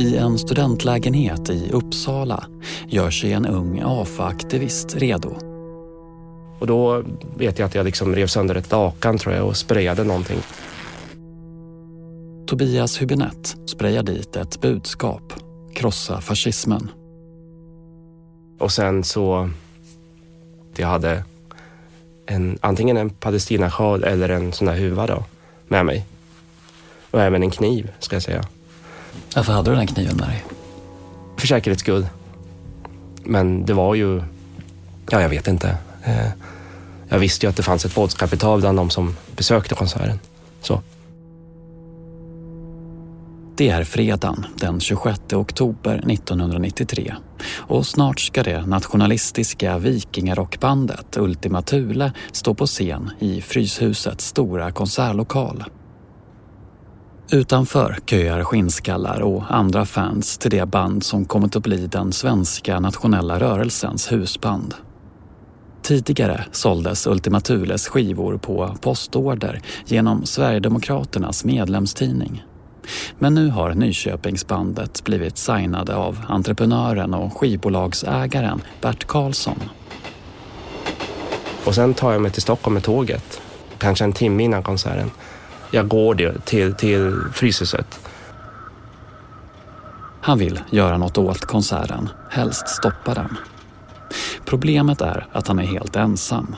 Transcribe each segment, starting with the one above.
I en studentlägenhet i Uppsala gör sig en ung AFA-aktivist redo. Och då vet jag att jag liksom rev sönder ett lakan tror jag och sprayade någonting. Tobias Hübinette sprayar dit ett budskap. Krossa fascismen. Och sen så... Jag hade en, antingen en palestinasjal eller en sån där huva då, med mig. Och även en kniv, ska jag säga. Varför hade du den kniven med dig? För säkerhets skull. Men det var ju... Ja, jag vet inte. Eh, jag visste ju att det fanns ett våldskapital bland de som besökte konserten. Så. Det är fredagen den 26 oktober 1993 och snart ska det nationalistiska vikingarockbandet Ultima Thule stå på scen i Fryshusets stora konsertlokal. Utanför köar skinnskallar och andra fans till det band som kommit att bli den svenska nationella rörelsens husband. Tidigare såldes Ultima Thules skivor på postorder genom Sverigedemokraternas medlemstidning. Men nu har Nyköpingsbandet blivit signade av entreprenören och skivbolagsägaren Bert Karlsson. Och sen tar jag mig till Stockholm med tåget, kanske en timme innan konserten. Jag går till, till Fryshuset. Han vill göra något åt konserten, helst stoppa den. Problemet är att han är helt ensam.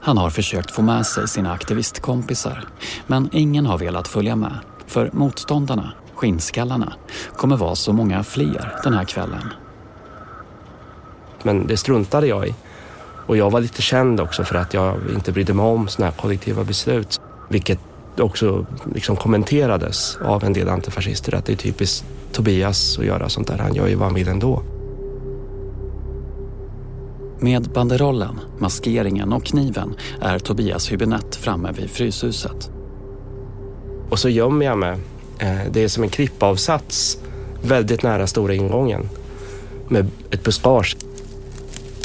Han har försökt få med sig sina aktivistkompisar, men ingen har velat följa med. För motståndarna, skinnskallarna, kommer vara så många fler den här kvällen. Men det struntade jag i. Och jag var lite känd också för att jag inte brydde mig om sådana här kollektiva beslut. Vilket också liksom kommenterades av en del antifascister att det är typiskt Tobias att göra sånt där. Han gör ju vad han vill ändå. Med banderollen, maskeringen och kniven är Tobias Hübinette framme vid Fryshuset. Och så gömmer jag mig. Eh, det är som en klippavsats väldigt nära stora ingången med ett buskage.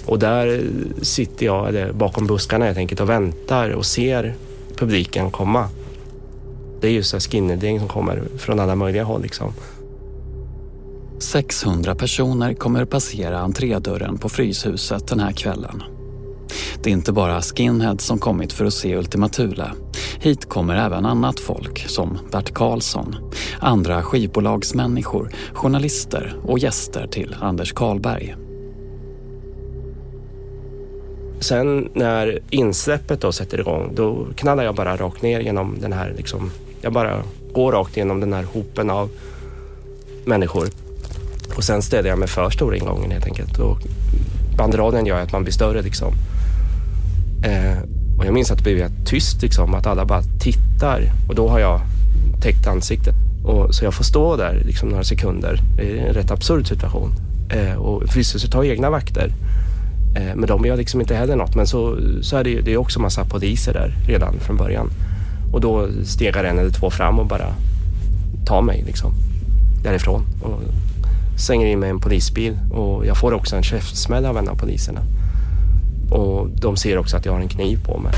Och där sitter jag eller bakom buskarna helt enkelt och väntar och ser publiken komma. Det är ju så som kommer från alla möjliga håll. Liksom. 600 personer kommer passera entrédörren på Fryshuset den här kvällen. Det är inte bara skinheads som kommit för att se Ultima Thule. Hit kommer även annat folk som Bert Karlsson, andra skivbolagsmänniskor, journalister och gäster till Anders Karlberg. Sen när insläppet då sätter igång, då knallar jag bara rakt ner genom den här, liksom, jag bara går rakt igenom den här hopen av människor. Och sen städar jag mig för stora ingången helt enkelt. Och banderaden gör att man blir större liksom. Eh, och jag minns att det blev tyst liksom, att alla bara tittar och då har jag täckt ansiktet. Och, så jag får stå där liksom, några sekunder. Det är en rätt absurd situation. Eh, och Fryshuset har egna vakter. Eh, men de gör liksom inte heller något. Men så, så är det, det är också massa poliser där redan från början. Och då stegar en eller två fram och bara tar mig liksom därifrån. Och slänger in mig i en polisbil och jag får också en käftsmäll av en av poliserna. Och de ser också att jag har en kniv på mig.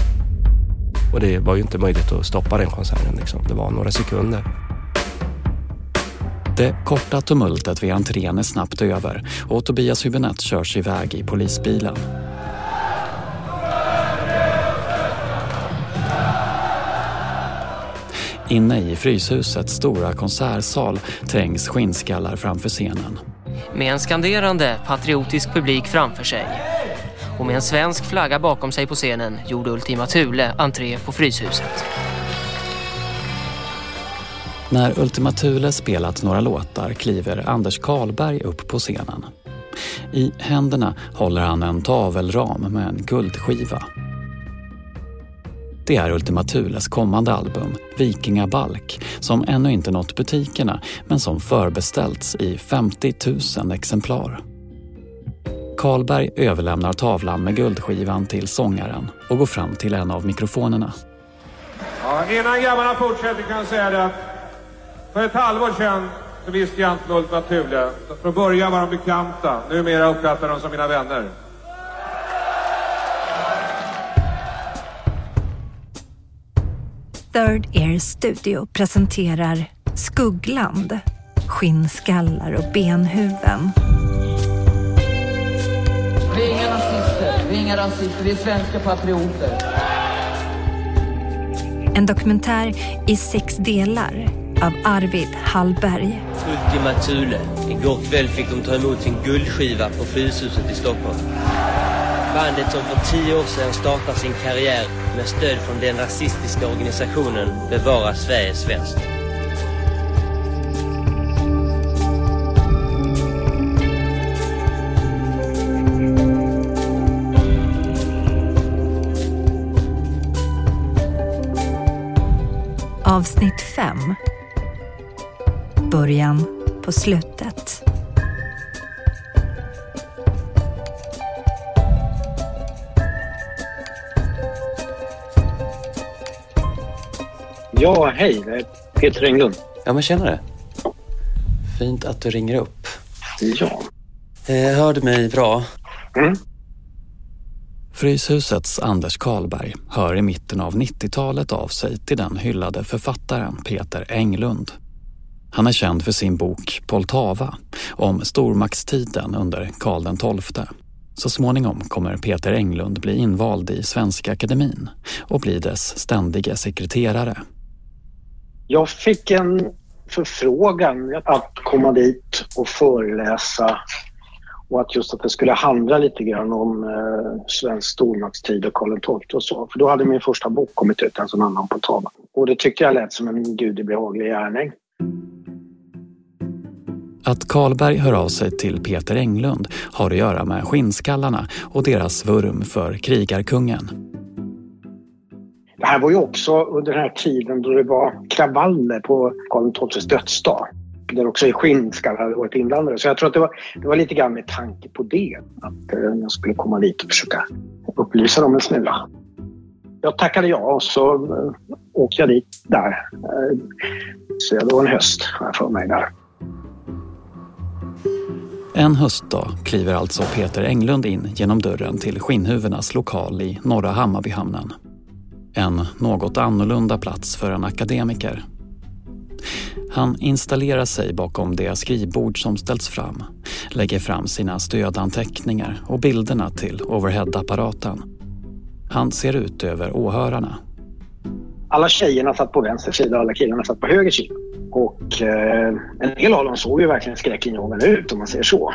Och det var ju inte möjligt att stoppa den konserten. Liksom. Det var några sekunder. Det korta tumultet vid entrén är snabbt över och Tobias Hübinette körs iväg i polisbilen. Inne i Fryshusets stora konsertsal trängs skinnskallar framför scenen. Med en skanderande patriotisk publik framför sig och med en svensk flagga bakom sig på scenen gjorde Ultima Thule entré på Fryshuset. När Ultima Thule spelat några låtar kliver Anders Karlberg upp på scenen. I händerna håller han en tavelram med en guldskiva. Det är Ultima Thules kommande album, Vikingabalk, som ännu inte nått butikerna men som förbeställts i 50 000 exemplar. Karlberg överlämnar tavlan med guldskivan till sångaren och går fram till en av mikrofonerna. Ja, innan grabbarna fortsätter kan jag säga det att för ett halvår sedan så visste jag inte med Ultima Thule. Från början var de bekanta, numera uppfattar de som mina vänner. Third Ear Studio presenterar Skuggland skinnskallar och benhuven. Vi är inga nazister, vi är inga rasister, vi är svenska patrioter. En dokumentär i sex delar av Arvid Hallberg. Ultima Thule. Igår kväll fick de ta emot sin guldskiva på Fryshuset i Stockholm. Bandet som för tio år sedan startade sin karriär med stöd från den rasistiska organisationen Bevara Sverige svenskt. Avsnitt 5 Början på slutet. Ja, hej. Det är Peter Englund. Ja, men tjenare. Fint att du ringer upp. Ja. Eh, hör du mig bra? Mm. Fryshusets Anders Karlberg hör i mitten av 90-talet av sig till den hyllade författaren Peter Englund. Han är känd för sin bok Poltava om stormaktstiden under Karl XII. Så småningom kommer Peter Englund bli invald i Svenska Akademin och bli dess ständige sekreterare. Jag fick en förfrågan att komma dit och föreläsa och att just att det skulle handla lite grann om eh, svensk stormaktstid och Karl XII och så. För då hade min första bok kommit ut, en som handlade om Poltava. Och det tyckte jag lät som en gudibehaglig gärning. Att Karlberg hör av sig till Peter Englund har att göra med skinnskallarna och deras vurm för krigarkungen. Det här var ju också under den här tiden då det var kravaller på Karl XIIs dödsdag. Där också skinnskallar hade varit inblandade. Så jag tror att det var, det var lite grann med tanke på det. Att eh, jag skulle komma dit och försöka upplysa dem en smula. Jag tackade ja och så eh, åkte jag dit där. Eh, så det var en höst har jag för mig där. En höstdag kliver alltså Peter Englund in genom dörren till skinnhuvudenas lokal i Norra Hammarbyhamnen. En något annorlunda plats för en akademiker. Han installerar sig bakom det skrivbord som ställts fram, lägger fram sina stödanteckningar och bilderna till overheadapparaten. Han ser ut över åhörarna. Alla tjejerna satt på vänster sida och alla killarna satt på höger sida. Och eh, en del av dem såg ju verkligen skräckinjagande ut om man säger så.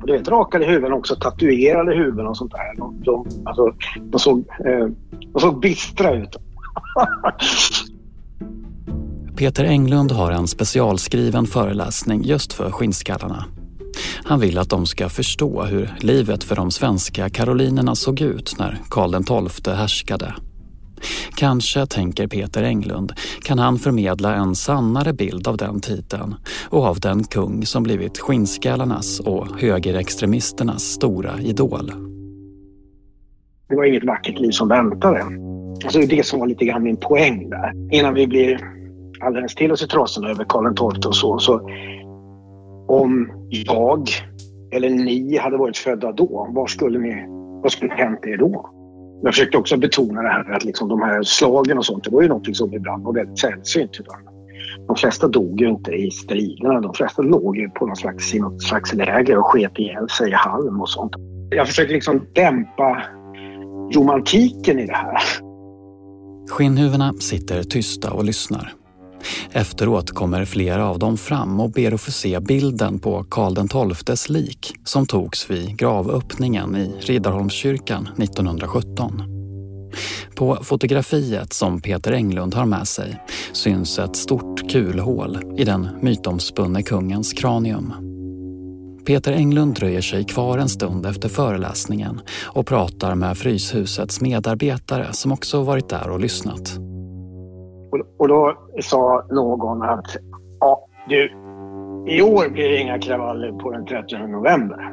Och du vet, rakade huvuden också, tatuerade huvuden och sånt där. De, de, alltså, de, såg, eh, de såg bistra ut. Peter Englund har en specialskriven föreläsning just för skinnskallarna. Han vill att de ska förstå hur livet för de svenska karolinerna såg ut när Karl XII härskade. Kanske, tänker Peter Englund, kan han förmedla en sannare bild av den titeln och av den kung som blivit skinnskallarnas och högerextremisternas stora idol. Det var inget vackert liv som väntade. Alltså det är det som var lite grann min poäng där. Innan vi blir alldeles till oss i trasorna över Karl XII och så, så om jag eller ni hade varit födda då, vad skulle, ni, vad skulle hänt er då? Jag försökte också betona det här att liksom de här slagen och sånt, det var ju någonting som ibland var väldigt sällsynt. Typ. De flesta dog ju inte i striderna. De flesta låg ju på någon slags, i något slags läger och sket ihjäl sig i halm och sånt. Jag försökte liksom dämpa romantiken i det här. Skinnhuvudena sitter tysta och lyssnar. Efteråt kommer flera av dem fram och ber att få se bilden på Karl XIIs lik som togs vid gravöppningen i Riddarholmskyrkan 1917. På fotografiet som Peter Englund har med sig syns ett stort kulhål i den mytomspunne kungens kranium. Peter Englund dröjer sig kvar en stund efter föreläsningen och pratar med Fryshusets medarbetare som också varit där och lyssnat. Och då sa någon att ja, du, i år blir det inga kravaller på den 30 november.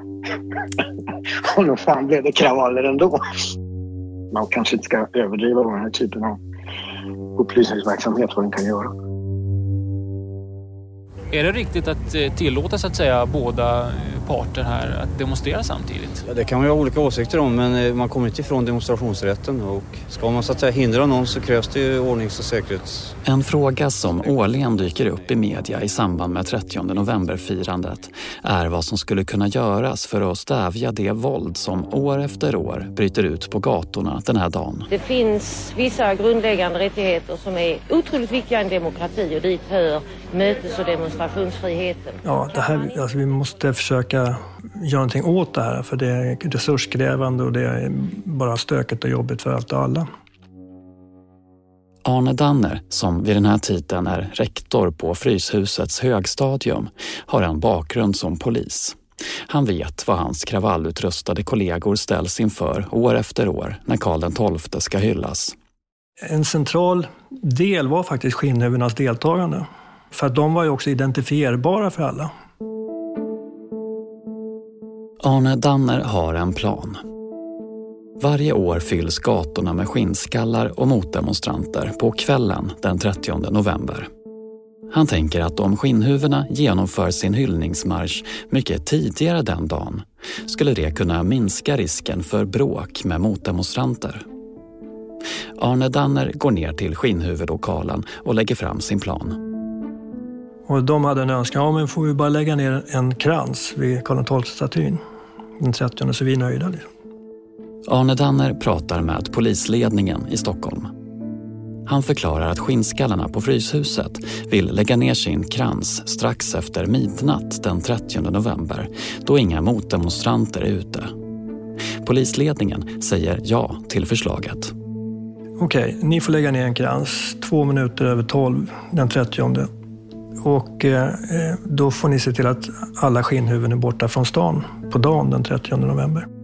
och nog fan blev det kravaller ändå. Man kanske inte ska överdriva den här typen av upplysningsverksamhet, vad den kan göra. Är det riktigt att tillåta så att säga båda parter här att demonstrera samtidigt? Ja, det kan man ju ha olika åsikter om men eh, man kommer inte ifrån demonstrationsrätten och ska man så att säga hindra någon så krävs det ju ordnings och säkerhets... En fråga som årligen dyker upp i media i samband med 30 november-firandet är vad som skulle kunna göras för att stävja det våld som år efter år bryter ut på gatorna den här dagen. Det finns vissa grundläggande rättigheter som är otroligt viktiga i en demokrati och dit hör mötes och demonstrationsfriheten. Ja, det här, alltså vi måste försöka göra någonting åt det här för det är resurskrävande och det är bara stökigt och jobbigt för allt och alla. Arne Danner, som vid den här tiden är rektor på Fryshusets högstadium, har en bakgrund som polis. Han vet vad hans kravallutrustade kollegor ställs inför år efter år när Karl XII ska hyllas. En central del var faktiskt skinnhuvudenas deltagande. För att de var ju också identifierbara för alla. Arne Danner har en plan. Varje år fylls gatorna med skinnskallar och motdemonstranter på kvällen den 30 november. Han tänker att om skinnhuvudena genomför sin hyllningsmarsch mycket tidigare den dagen skulle det kunna minska risken för bråk med motdemonstranter. Arne Danner går ner till skinnhuvudlokalen och lägger fram sin plan. Och de hade en önskan, ja men får vi bara lägga ner en krans vid Karl XII-statyn den 30 så är vi nöjda. Liksom. Arne Danner pratar med polisledningen i Stockholm. Han förklarar att skinnskallarna på Fryshuset vill lägga ner sin krans strax efter midnatt den 30 november då inga motdemonstranter är ute. Polisledningen säger ja till förslaget. Okej, ni får lägga ner en krans två minuter över tolv den 30 och eh, eh, då får ni se till att alla skinnhuvuden är borta från stan på dagen den 30 november.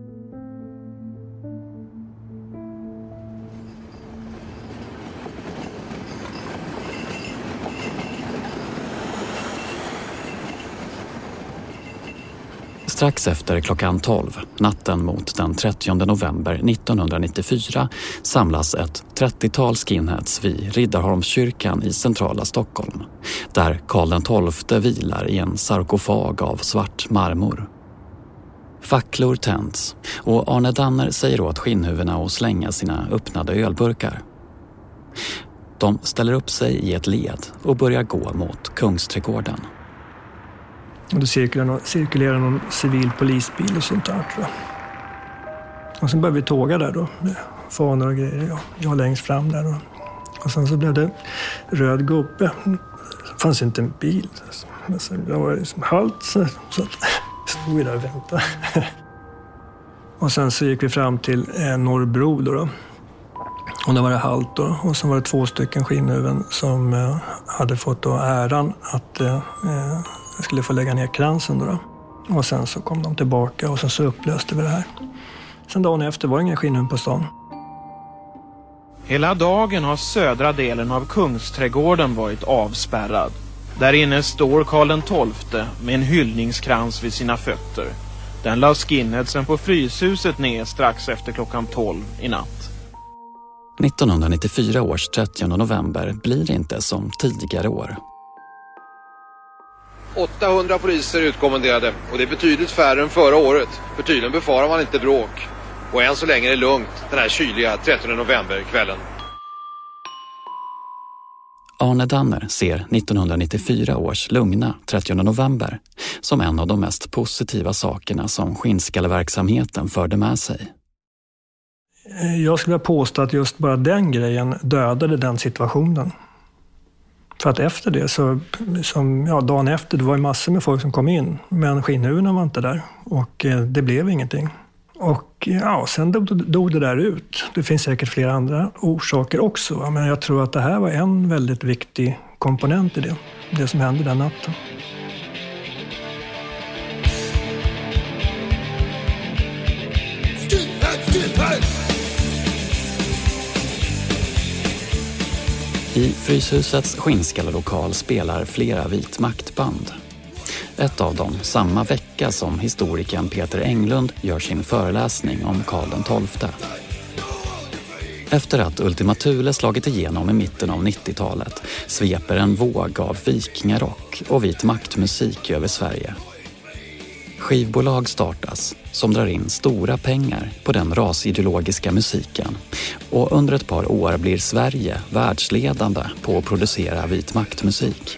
Strax efter klockan 12, natten mot den 30 november 1994, samlas ett 30-tal skinheads vid Riddarholmskyrkan i centrala Stockholm, där Karl XII vilar i en sarkofag av svart marmor. Facklor tänds och Arne Danner säger åt skinnhuvudena att slänga sina öppnade ölburkar. De ställer upp sig i ett led och börjar gå mot Kungsträdgården. Och det cirkulerar, cirkulerar någon civil polisbil och sånt där tror jag. Och sen började vi tåga där då med fanor och grejer. Jag, jag längst fram där. då. Och sen så blev det röd gubbe. Det fanns inte en bil. Men sen, jag var liksom halt så, så stod vi där och väntade. Och sen så gick vi fram till eh, Norrbro då. då. Och då var det halt då. Och sen var det två stycken skinnhuvuden som eh, hade fått då äran att eh, eh jag skulle få lägga ner kransen då, då. Och sen så kom de tillbaka och sen så upplöste vi det här. Sen dagen efter var det ingen skinnhuvud på stan. Hela dagen har södra delen av Kungsträdgården varit avspärrad. Där inne står Karl XII med en hyllningskrans vid sina fötter. Den la skinheadsen på Fryshuset ner strax efter klockan 12 i natt. 1994 års 30 november blir inte som tidigare år. 800 poliser utkommenderade och det är betydligt färre än förra året. För tydligen befarar man inte bråk. Och än så länge är det lugnt den här kyliga 13 november-kvällen. Arne Danner ser 1994 års lugna 30 november som en av de mest positiva sakerna som skinnskalleverksamheten förde med sig. Jag skulle vilja påstå att just bara den grejen dödade den situationen. För att efter det, så, som, ja, dagen efter, det var ju massor med folk som kom in, men skinnhuvudena var inte där och eh, det blev ingenting. Och ja, sen dog, dog det där ut. Det finns säkert flera andra orsaker också, va? men jag tror att det här var en väldigt viktig komponent i det, det som hände den natten. I Fryshusets skinnskallelokal spelar flera vitmaktband. Ett av dem samma vecka som historikern Peter Englund gör sin föreläsning om Karl XII. Efter att Ultima Thule slagit igenom i mitten av 90-talet sveper en våg av vikingarock och vit maktmusik över Sverige. Skivbolag startas som drar in stora pengar på den rasideologiska musiken och under ett par år blir Sverige världsledande på att producera vit maktmusik.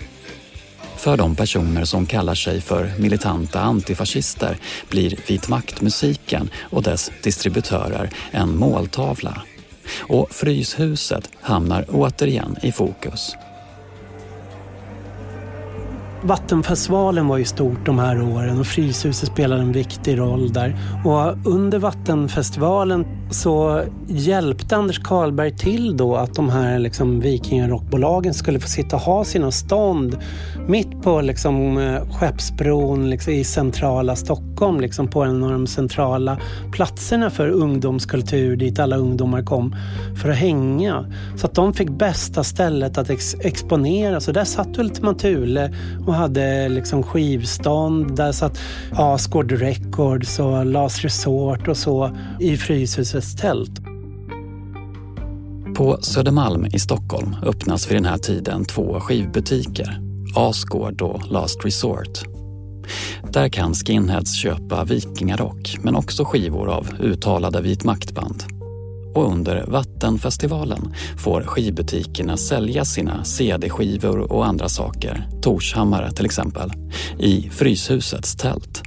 För de personer som kallar sig för militanta antifascister blir vit maktmusiken och dess distributörer en måltavla. Och Fryshuset hamnar återigen i fokus. Vattenfestivalen var ju stort de här åren och Fryshuset spelade en viktig roll där. Och under Vattenfestivalen så hjälpte Anders Karlberg till då att de här liksom vikingarockbolagen skulle få sitta och ha sina stånd mitt på liksom eh, Skeppsbron liksom i centrala Stockholm, liksom på en av de centrala platserna för ungdomskultur dit alla ungdomar kom för att hänga. Så att de fick bästa stället att ex exponera. Så där satt Ultima Thule och hade liksom skivstånd. Där satt Asgård Records och Last Resort och så i Fryshusets tält. På Södermalm i Stockholm öppnas vid den här tiden två skivbutiker, Asgård och Last Resort. Där kan skinheads köpa vikingarock men också skivor av uttalade vitmaktband och under Vattenfestivalen får skivbutikerna sälja sina CD-skivor och andra saker, Torshammare till exempel, i Fryshusets tält.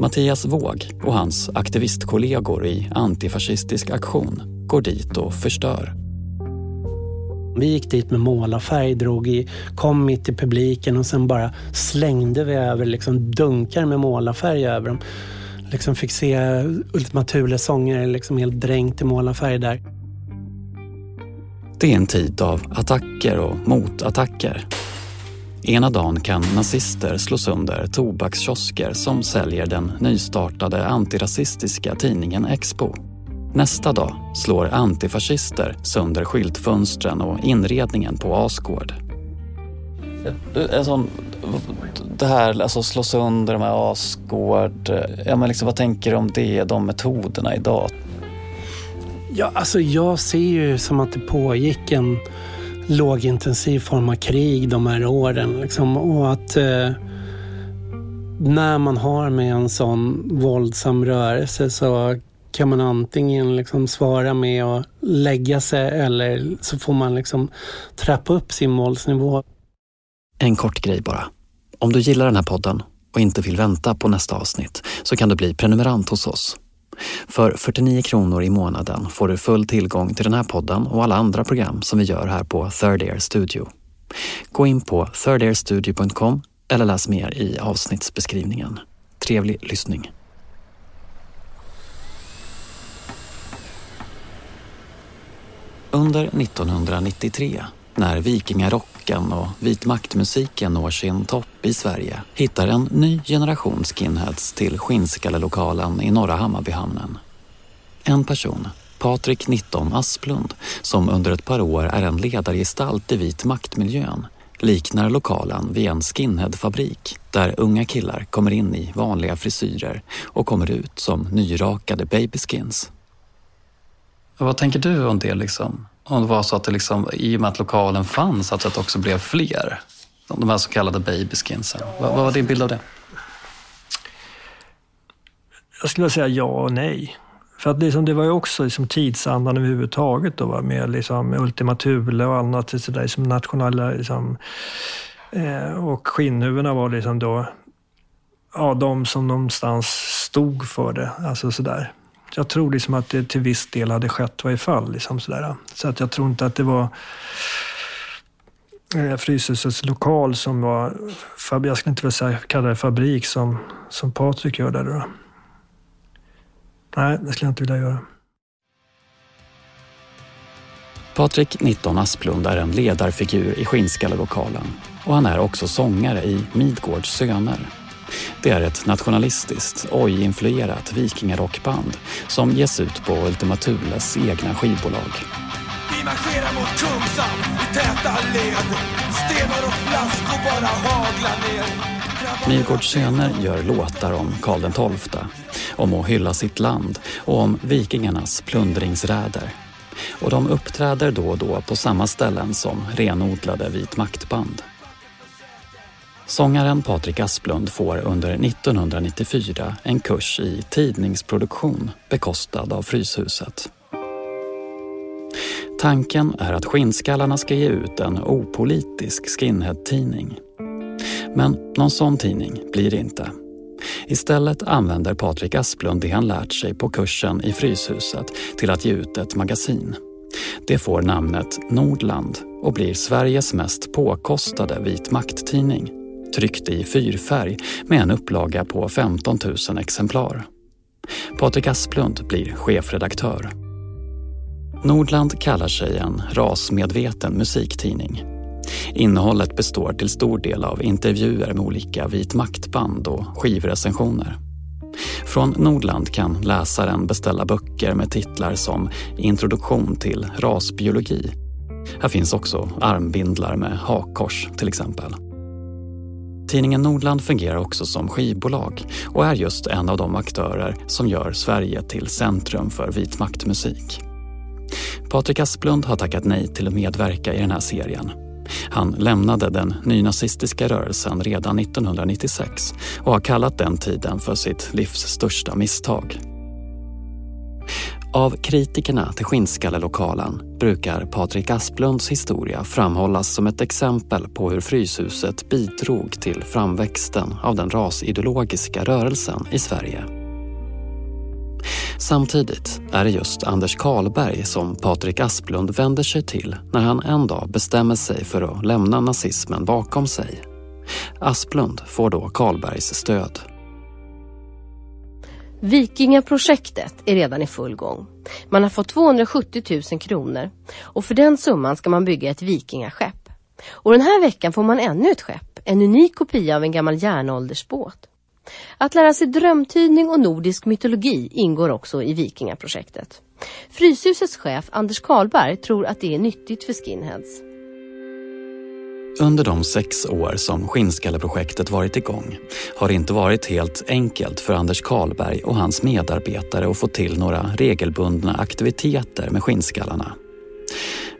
Mattias Våg och hans aktivistkollegor i Antifascistisk aktion går dit och förstör. Vi gick dit med målarfärg, drog i, kom mitt i publiken och sen bara slängde vi över liksom dunkar med målarfärg över dem liksom fick se Ultima Thules sånger liksom helt dränkt i målarfärg där. Det är en tid av attacker och motattacker. Ena dagen kan nazister slå sönder tobakskiosker som säljer den nystartade antirasistiska tidningen Expo. Nästa dag slår antifascister sönder skyltfönstren och inredningen på Asgård. En sån det här, alltså slå sönder de här Asgård. Eh, ja, men liksom, vad tänker du om det, de metoderna idag? Ja, alltså jag ser ju som att det pågick en lågintensiv form av krig de här åren. Liksom, och att eh, när man har med en sån våldsam rörelse så kan man antingen liksom svara med att lägga sig eller så får man liksom trappa upp sin våldsnivå. En kort grej bara. Om du gillar den här podden och inte vill vänta på nästa avsnitt så kan du bli prenumerant hos oss. För 49 kronor i månaden får du full tillgång till den här podden och alla andra program som vi gör här på Third Air Studio. Gå in på thirdairstudio.com eller läs mer i avsnittsbeskrivningen. Trevlig lyssning. Under 1993 när vikingarocken och vitmaktmusiken når sin topp i Sverige hittar en ny generation skinheads till skinnskallelokalen i Norra Hammarbyhamnen. En person, Patrik 19 Asplund, som under ett par år är en ledargestalt i vit maktmiljön liknar lokalen vid en skinheadfabrik där unga killar kommer in i vanliga frisyrer och kommer ut som nyrakade babyskins. Vad tänker du om det? liksom? Om det var så att det liksom, i och med att lokalen fanns, att det också blev fler. De här så kallade babyskinsen. Vad, vad var din bild av det? Jag skulle säga ja och nej. För att liksom, det var ju också liksom tidsandan överhuvudtaget då, va? med liksom Ultima Thule och annat sådär, liksom nationella... Liksom, eh, och skinnhuvudena var liksom då ja, de som någonstans stod för det. Alltså sådär jag tror liksom att det till viss del hade skett varje fall. Liksom sådär. Så att jag tror inte att det var eh, Fryshusets lokal som var, jag skulle inte vilja säga, kalla det fabrik som, som Patrik gör där. Då. Nej, det skulle jag inte vilja göra. Patrik 19 Asplund är en ledarfigur i Skinnskallelokalen och han är också sångare i Midgårds söner det är ett nationalistiskt, oj-influerat vikingarockband som ges ut på Ultima Thules egna skivbolag. Vi marscherar mot Kungshamn i täta led. Stenar och flaskor bara haglar ner. Midgårds söner gör låtar om Karl XII, om att hylla sitt land och om vikingarnas plundringsräder. Och de uppträder då och då på samma ställen som renodlade vitmaktband. Sångaren Patrik Asplund får under 1994 en kurs i tidningsproduktion bekostad av Fryshuset. Tanken är att Skinnskallarna ska ge ut en opolitisk skinhead-tidning. Men någon sån tidning blir det inte. Istället använder Patrik Asplund det han lärt sig på kursen i Fryshuset till att ge ut ett magasin. Det får namnet Nordland och blir Sveriges mest påkostade vit makt-tidning. Tryckt i fyrfärg med en upplaga på 15 000 exemplar. Patrik Asplund blir chefredaktör. Nordland kallar sig en rasmedveten musiktidning. Innehållet består till stor del av intervjuer med olika vit maktband och skivrecensioner. Från Nordland kan läsaren beställa böcker med titlar som Introduktion till rasbiologi. Här finns också armbindlar med hakkors till exempel. Tidningen Nordland fungerar också som skivbolag och är just en av de aktörer som gör Sverige till centrum för vitmaktmusik. Patrik Asplund har tackat nej till att medverka i den här serien. Han lämnade den nynazistiska rörelsen redan 1996 och har kallat den tiden för sitt livs största misstag. Av kritikerna till Skinnskallelokalen brukar Patrik Asplunds historia framhållas som ett exempel på hur Fryshuset bidrog till framväxten av den rasideologiska rörelsen i Sverige. Samtidigt är det just Anders Karlberg som Patrik Asplund vänder sig till när han en dag bestämmer sig för att lämna nazismen bakom sig. Asplund får då Karlbergs stöd. Vikingaprojektet är redan i full gång. Man har fått 270 000 kronor och för den summan ska man bygga ett vikingaskepp. Och den här veckan får man ännu ett skepp, en unik kopia av en gammal järnåldersbåt. Att lära sig drömtydning och nordisk mytologi ingår också i Vikingaprojektet. Fryshusets chef Anders Karlberg tror att det är nyttigt för skinheads. Under de sex år som Skinnskalleprojektet varit igång har det inte varit helt enkelt för Anders Karlberg och hans medarbetare att få till några regelbundna aktiviteter med skinnskallarna.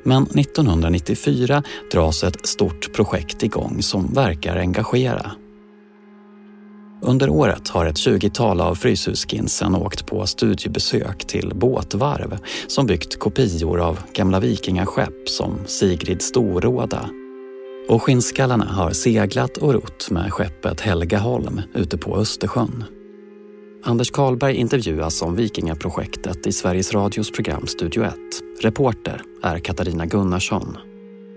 Men 1994 dras ett stort projekt igång som verkar engagera. Under året har ett 20-tal av Fryshusskinsen åkt på studiebesök till båtvarv som byggt kopior av gamla vikingaskepp som Sigrid Storråda. Och skinnskallarna har seglat och rott med skeppet Helgaholm ute på Östersjön. Anders Karlberg intervjuas om Vikingaprojektet i Sveriges Radios program Studio 1. Reporter är Katarina Gunnarsson.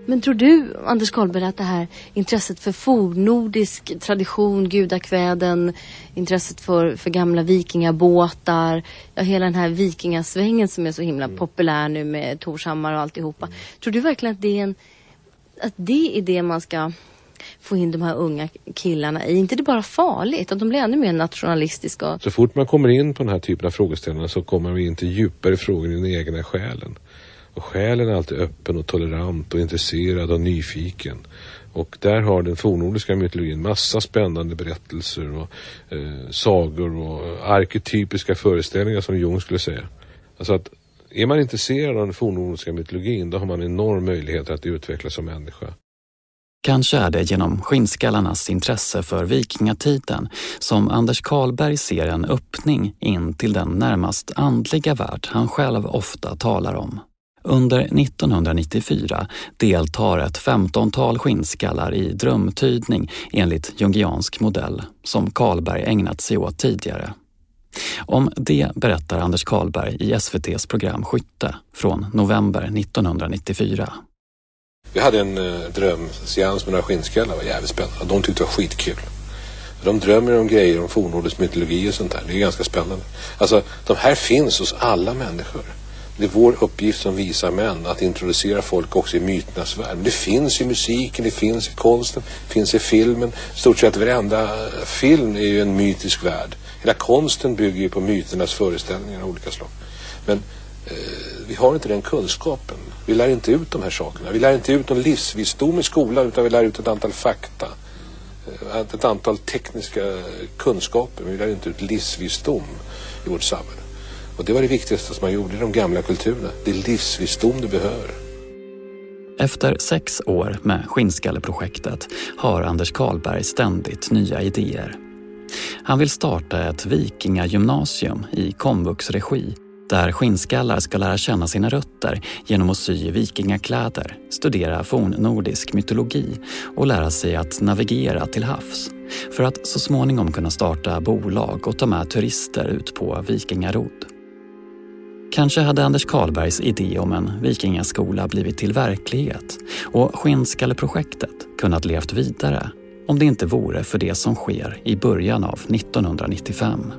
Men tror du, Anders Karlberg, att det här intresset för fornnordisk tradition, gudakväden, intresset för, för gamla vikingabåtar, ja, hela den här vikingasvängen som är så himla mm. populär nu med Torshammar och alltihopa. Tror du verkligen att det är, en, att det, är det man ska få in de här unga killarna i? inte det bara farligt? Att de blir ännu mer nationalistiska? Så fort man kommer in på den här typen av frågeställningar så kommer vi in till djupare frågor i den egna själen. Och själen är alltid öppen och tolerant och intresserad och nyfiken. Och där har den fornnordiska mytologin massa spännande berättelser och eh, sagor och arketypiska föreställningar som Jung skulle säga. Alltså att är man intresserad av den fornnordiska mytologin då har man enorm möjlighet att utvecklas som människa. Kanske är det genom skinnskallarnas intresse för vikingatiden som Anders Karlberg ser en öppning in till den närmast andliga värld han själv ofta talar om. Under 1994 deltar ett femtontal skinnskallar i drömtydning enligt jungiansk modell som Karlberg ägnat sig åt tidigare. Om det berättar Anders Karlberg i SVTs program Skytte från november 1994. Vi hade en eh, drömseans med några skinnskallar, det var jävligt spännande. De tyckte det var skitkul. De drömmer om grejer om fornnordisk mytologi och sånt där. Det är ganska spännande. Alltså, de här finns hos alla människor. Det är vår uppgift som visar män att introducera folk också i myternas värld. det finns i musiken, det finns i konsten, det finns i filmen. stort sett varenda eh, film är ju en mytisk värld. Hela konsten bygger ju på myternas föreställningar av olika slag. Men eh, vi har inte den kunskapen. Vi lär inte ut de här sakerna. Vi lär inte ut någon livsvisdom i skolan utan vi lär ut ett antal fakta. Eh, ett antal tekniska kunskaper. Men vi lär inte ut livsvisdom i vårt samhälle. Och det var det viktigaste som man gjorde i de gamla kulturerna. Det är livsvisdom du behöver. Efter sex år med Skinnskalleprojektet har Anders Karlberg ständigt nya idéer. Han vill starta ett vikingagymnasium i komvux regi där skinnskallar ska lära känna sina rötter genom att sy vikingakläder, studera fornnordisk mytologi och lära sig att navigera till havs för att så småningom kunna starta bolag och ta med turister ut på vikingarod. Kanske hade Anders Karlbergs idé om en vikingaskola blivit till verklighet och Skinnskalleprojektet kunnat levt vidare om det inte vore för det som sker i början av 1995.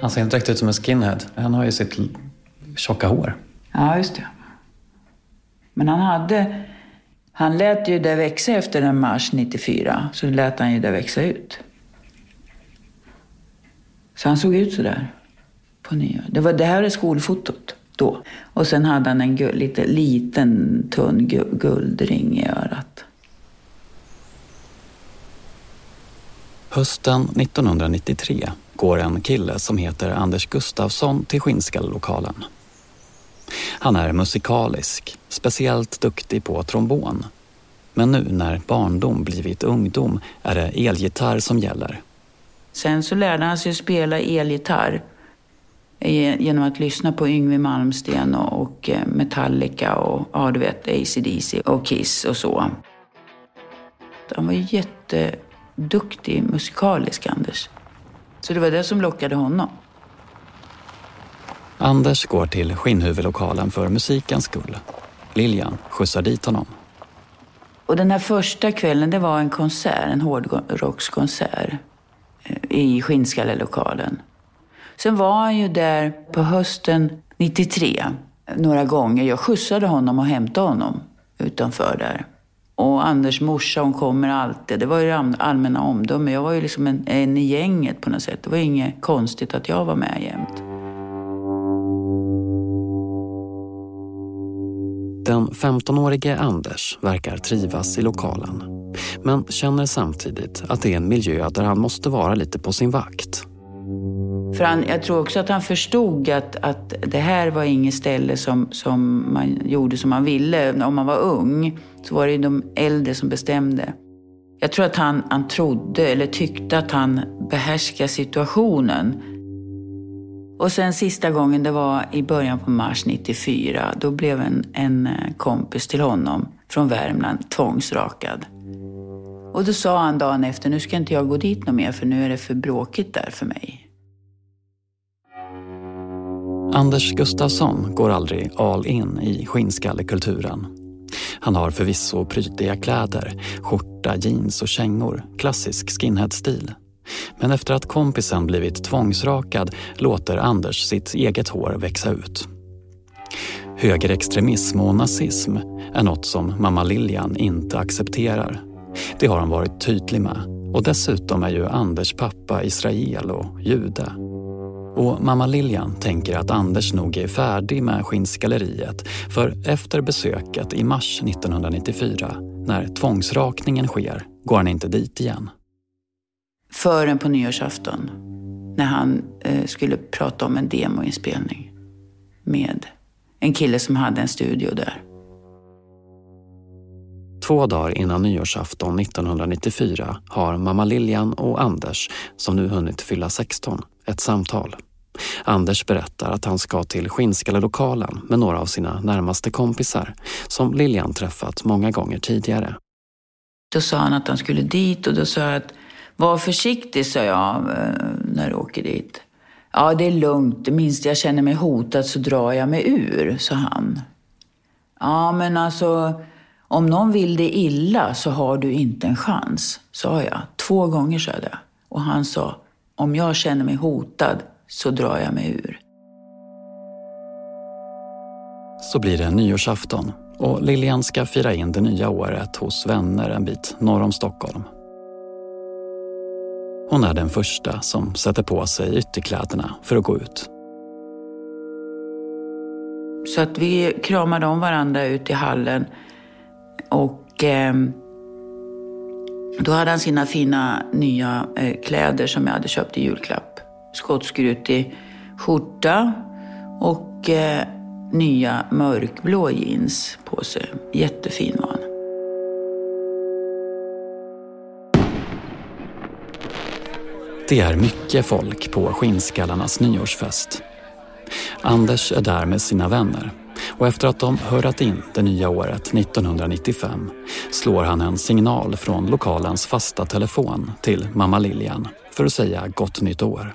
Han ser inte direkt ut som en skinhead. Han har ju sitt tjocka hår. Ja, just det. Men han hade... Han lät ju det växa efter en mars 94. Så lät han ju det växa ut. Så han såg ut sådär på nyår. Det, var, det här är skolfotot då. Och sen hade han en guld, lite, liten tunn guldring i örat. Hösten 1993 går en kille som heter Anders Gustafsson till Skinnskallelokalen. Han är musikalisk, speciellt duktig på trombon. Men nu när barndom blivit ungdom är det elgitarr som gäller. Sen så lärde han sig spela elgitarr genom att lyssna på Yngwie Malmsteen och eh, Metallica och ja, du vet, AC/DC och Kiss och så. Han var jätteduktig musikalisk, Anders. Så det var det som lockade honom. Anders går till Skinnhuvudlokalen för musikens skull. Lilian skjutsar dit honom. Och den här första kvällen, det var en konsert, en hårdrockskonsert eh, i Skinnskallelokalen. Sen var han ju där på hösten 93 några gånger. Jag skjutsade honom och hämtade honom utanför där. Och Anders morsa, hon kommer alltid. Det var ju allmänna omdömen. Jag var ju liksom en, en i gänget på något sätt. Det var inget konstigt att jag var med jämt. Den 15-årige Anders verkar trivas i lokalen. Men känner samtidigt att det är en miljö där han måste vara lite på sin vakt. För han, jag tror också att han förstod att, att det här var inget ställe som, som man gjorde som man ville. Om man var ung så var det de äldre som bestämde. Jag tror att han, han trodde eller tyckte att han behärskade situationen. Och sen sista gången, det var i början på mars 94. Då blev en, en eh, kompis till honom från Värmland tvångsrakad. Och då sa han dagen efter, nu ska inte jag gå dit något mer för nu är det för bråkigt där för mig. Anders Gustafsson går aldrig all in i skinnskallekulturen. Han har förvisso prytiga kläder, skjorta, jeans och kängor, klassisk skinhead-stil. Men efter att kompisen blivit tvångsrakad låter Anders sitt eget hår växa ut. Högerextremism och nazism är något som mamma Lilian inte accepterar. Det har han varit tydlig med. Och dessutom är ju Anders pappa israel och jude. Och mamma Lilian tänker att Anders nog är färdig med skinnskalleriet för efter besöket i mars 1994, när tvångsrakningen sker, går han inte dit igen. Förrän på nyårsafton, när han eh, skulle prata om en demoinspelning med en kille som hade en studio där. Två dagar innan nyårsafton 1994 har mamma Lilian och Anders, som nu hunnit fylla 16, ett samtal. Anders berättar att han ska till Skinnskalelokalen med några av sina närmaste kompisar som Lilian träffat många gånger tidigare. Då sa han att han skulle dit och då sa jag att var försiktig, sa jag eh, när du åker dit. Ja, det är lugnt. Minst jag känner mig hotad så drar jag mig ur, sa han. Ja, men alltså, om någon vill dig illa så har du inte en chans, sa jag. Två gånger sa jag det. Och han sa, om jag känner mig hotad så drar jag mig ur. Så blir det nyårsafton och Lilian ska fira in det nya året hos vänner en bit norr om Stockholm. Hon är den första som sätter på sig ytterkläderna för att gå ut. Så att vi kramade om varandra ute i hallen och eh, då hade han sina fina nya eh, kläder som jag hade köpt i julklapp. Skottskrutig skjorta Och eh, nya mörkblå jeans på sig. Jättefin var han. Det är mycket folk på Skinnskallarnas nyårsfest. Anders är där med sina vänner och efter att de hörat in det nya året 1995 slår han en signal från lokalens fasta telefon till mamma Lilian för att säga gott nytt år.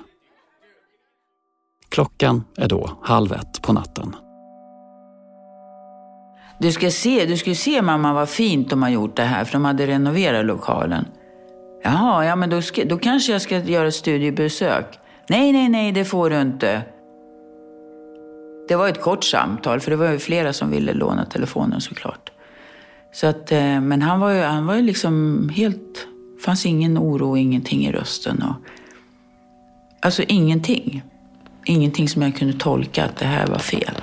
Klockan är då halv ett på natten. Du ska se, du ska se mamma vad fint de har gjort det här för de hade renoverat lokalen. Jaha, ja men då, ska, då kanske jag ska göra ett studiebesök. Nej, nej, nej, det får du inte. Det var ett kort samtal, för det var ju flera som ville låna telefonen såklart. Så att, eh, men han var ju, han var ju liksom helt... Det fanns ingen oro, ingenting i rösten. Och, alltså ingenting. Ingenting som jag kunde tolka att det här var fel.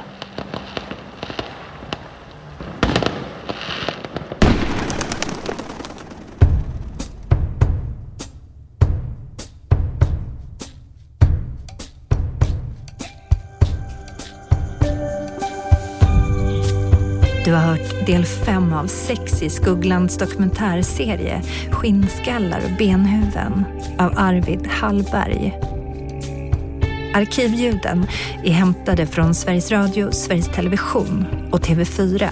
Del fem av sex i Skugglands dokumentärserie Skinnskallar och benhuvuden av Arvid Hallberg. Arkivljuden är hämtade från Sveriges Radio, Sveriges Television och TV4.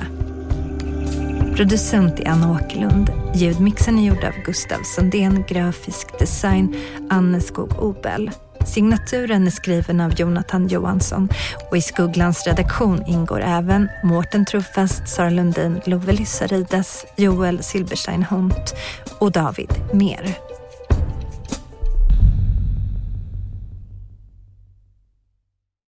Producent är Anna Åkerlund. Ljudmixen är gjord av Gustav Sundén, grafisk design Anne Skog Obel. Signaturen är skriven av Jonathan Johansson och i Skugglans redaktion ingår även Mårten Truffast, Sara Lundin, Love Lissarides, Joel Silberstein Hunt och David Mer.